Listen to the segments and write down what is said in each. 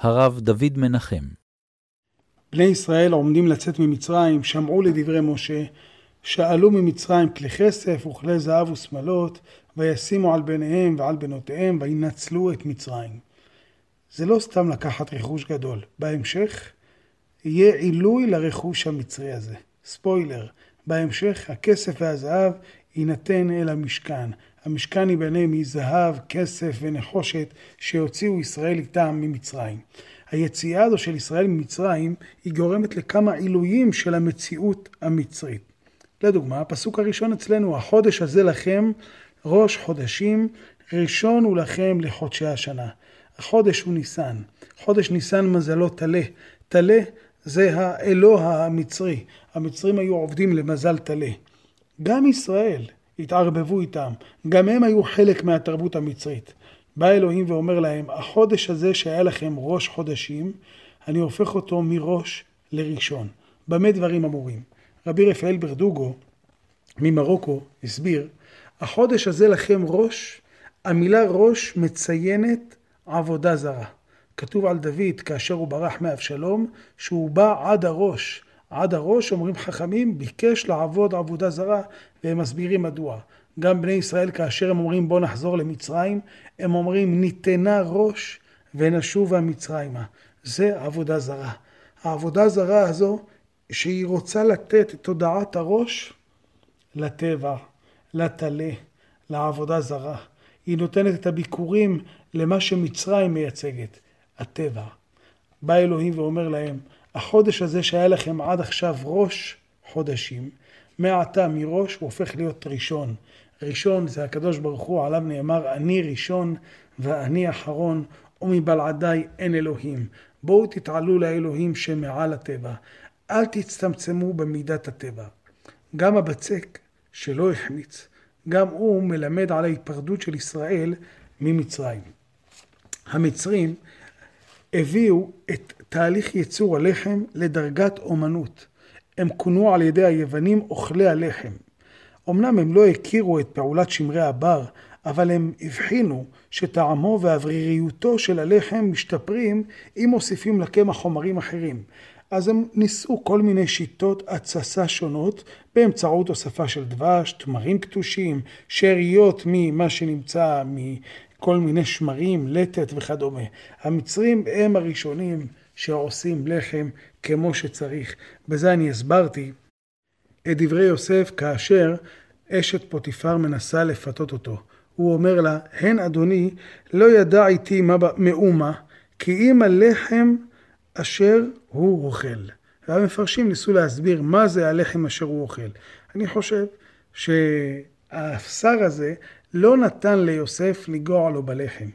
הרב דוד מנחם. בני ישראל עומדים לצאת ממצרים, שמעו לדברי משה, שאלו ממצרים כלי כסף וכלי זהב ושמלות, וישימו על בניהם ועל בנותיהם, וינצלו את מצרים. זה לא סתם לקחת רכוש גדול. בהמשך יהיה עילוי לרכוש המצרי הזה. ספוילר, בהמשך הכסף והזהב יינתן אל המשכן. המשכן ייבנה מזהב, כסף ונחושת שיוציאו ישראל איתם ממצרים. היציאה הזו של ישראל ממצרים היא גורמת לכמה עילויים של המציאות המצרית. לדוגמה, הפסוק הראשון אצלנו, החודש הזה לכם ראש חודשים, ראשון הוא לכם לחודשי השנה. החודש הוא ניסן. חודש ניסן מזלו טלה. טלה זה האלוה המצרי. המצרים היו עובדים למזל טלה. גם ישראל התערבבו איתם. גם הם היו חלק מהתרבות המצרית. בא אלוהים ואומר להם, החודש הזה שהיה לכם ראש חודשים, אני הופך אותו מראש לראשון. במה דברים אמורים? רבי רפאל ברדוגו ממרוקו הסביר, החודש הזה לכם ראש, המילה ראש מציינת עבודה זרה. כתוב על דוד כאשר הוא ברח מאבשלום, שהוא בא עד הראש. עד הראש, אומרים חכמים, ביקש לעבוד עבודה זרה, והם מסבירים מדוע. גם בני ישראל כאשר הם אומרים בוא נחזור למצרים, הם אומרים ניתנה ראש ונשובה מצרימה. זה עבודה זרה. העבודה זרה הזו, שהיא רוצה לתת את תודעת הראש לטבע, לטלה, לעבודה זרה. היא נותנת את הביקורים למה שמצרים מייצגת, הטבע. בא אלוהים ואומר להם, החודש הזה שהיה לכם עד עכשיו ראש חודשים, מעתה מראש הוא הופך להיות ראשון. ראשון זה הקדוש ברוך הוא, עליו נאמר, אני ראשון ואני אחרון, ומבלעדיי אין אלוהים. בואו תתעלו לאלוהים שמעל הטבע. אל תצטמצמו במידת הטבע. גם הבצק שלא החמיץ, גם הוא מלמד על ההיפרדות של ישראל ממצרים. המצרים הביאו את תהליך ייצור הלחם לדרגת אומנות. הם כונו על ידי היוונים אוכלי הלחם. אמנם הם לא הכירו את פעולת שמרי הבר, אבל הם הבחינו שטעמו ואווריריותו של הלחם משתפרים אם מוסיפים לקמח חומרים אחרים. אז הם ניסו כל מיני שיטות התססה שונות באמצעות הוספה של דבש, תמרים קטושים, שאריות ממה שנמצא מכל מיני שמרים, לטת וכדומה. המצרים הם הראשונים שעושים לחם כמו שצריך. בזה אני הסברתי את דברי יוסף כאשר אשת פוטיפר מנסה לפתות אותו. הוא אומר לה, הן אדוני לא ידע איתי מאומה, כי אם הלחם אשר הוא אוכל. והמפרשים ניסו להסביר מה זה הלחם אשר הוא אוכל. אני חושב שהשר הזה לא נתן ליוסף לגוע לו בלחם.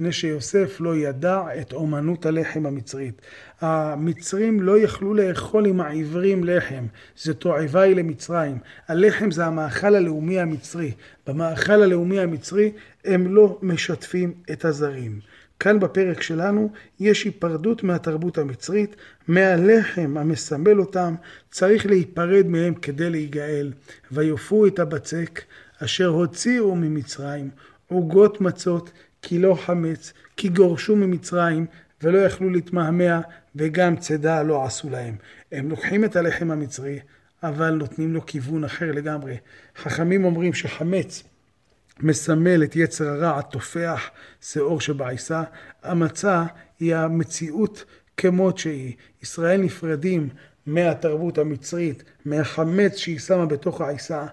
מפני שיוסף לא ידע את אומנות הלחם המצרית. המצרים לא יכלו לאכול עם העברים לחם, זה תועבה היא למצרים. הלחם זה המאכל הלאומי המצרי. במאכל הלאומי המצרי הם לא משתפים את הזרים. כאן בפרק שלנו יש היפרדות מהתרבות המצרית, מהלחם המסמל אותם, צריך להיפרד מהם כדי להיגאל. ויופו את הבצק אשר הוציאו ממצרים, עוגות מצות, כי לא חמץ, כי גורשו ממצרים ולא יכלו להתמהמה וגם צידה לא עשו להם. הם לוקחים את הלחם המצרי, אבל נותנים לו כיוון אחר לגמרי. חכמים אומרים שחמץ מסמל את יצר הרע התופח, שאור שבעיסה. המצה היא המציאות כמות שהיא. ישראל נפרדים מהתרבות המצרית, מהחמץ שהיא שמה בתוך העיסה,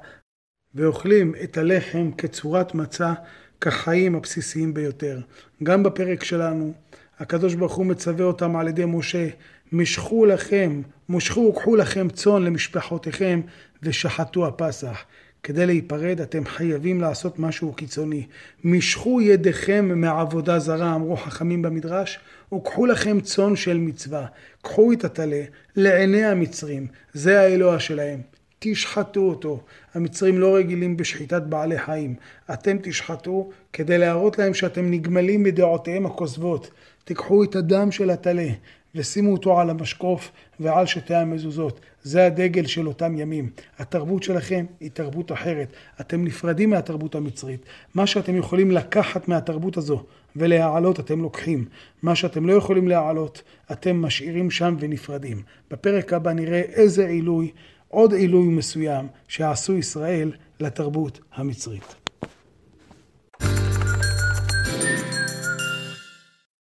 ואוכלים את הלחם כצורת מצה כחיים הבסיסיים ביותר. גם בפרק שלנו, הקדוש ברוך הוא מצווה אותם על ידי משה, משכו לכם, מושכו וקחו לכם צאן למשפחותיכם ושחטו הפסח. כדי להיפרד אתם חייבים לעשות משהו קיצוני. משכו ידיכם מעבודה זרה, אמרו חכמים במדרש, וקחו לכם צאן של מצווה. קחו את הטלה לעיני המצרים, זה האלוה שלהם. תשחטו אותו. המצרים לא רגילים בשחיטת בעלי חיים. אתם תשחטו כדי להראות להם שאתם נגמלים מדעותיהם הכוזבות. תיקחו את הדם של הטלה ושימו אותו על המשקוף ועל שתי המזוזות. זה הדגל של אותם ימים. התרבות שלכם היא תרבות אחרת. אתם נפרדים מהתרבות המצרית. מה שאתם יכולים לקחת מהתרבות הזו ולהעלות אתם לוקחים. מה שאתם לא יכולים להעלות אתם משאירים שם ונפרדים. בפרק הבא נראה איזה עילוי, עוד עילוי מסוים שעשו ישראל לתרבות המצרית.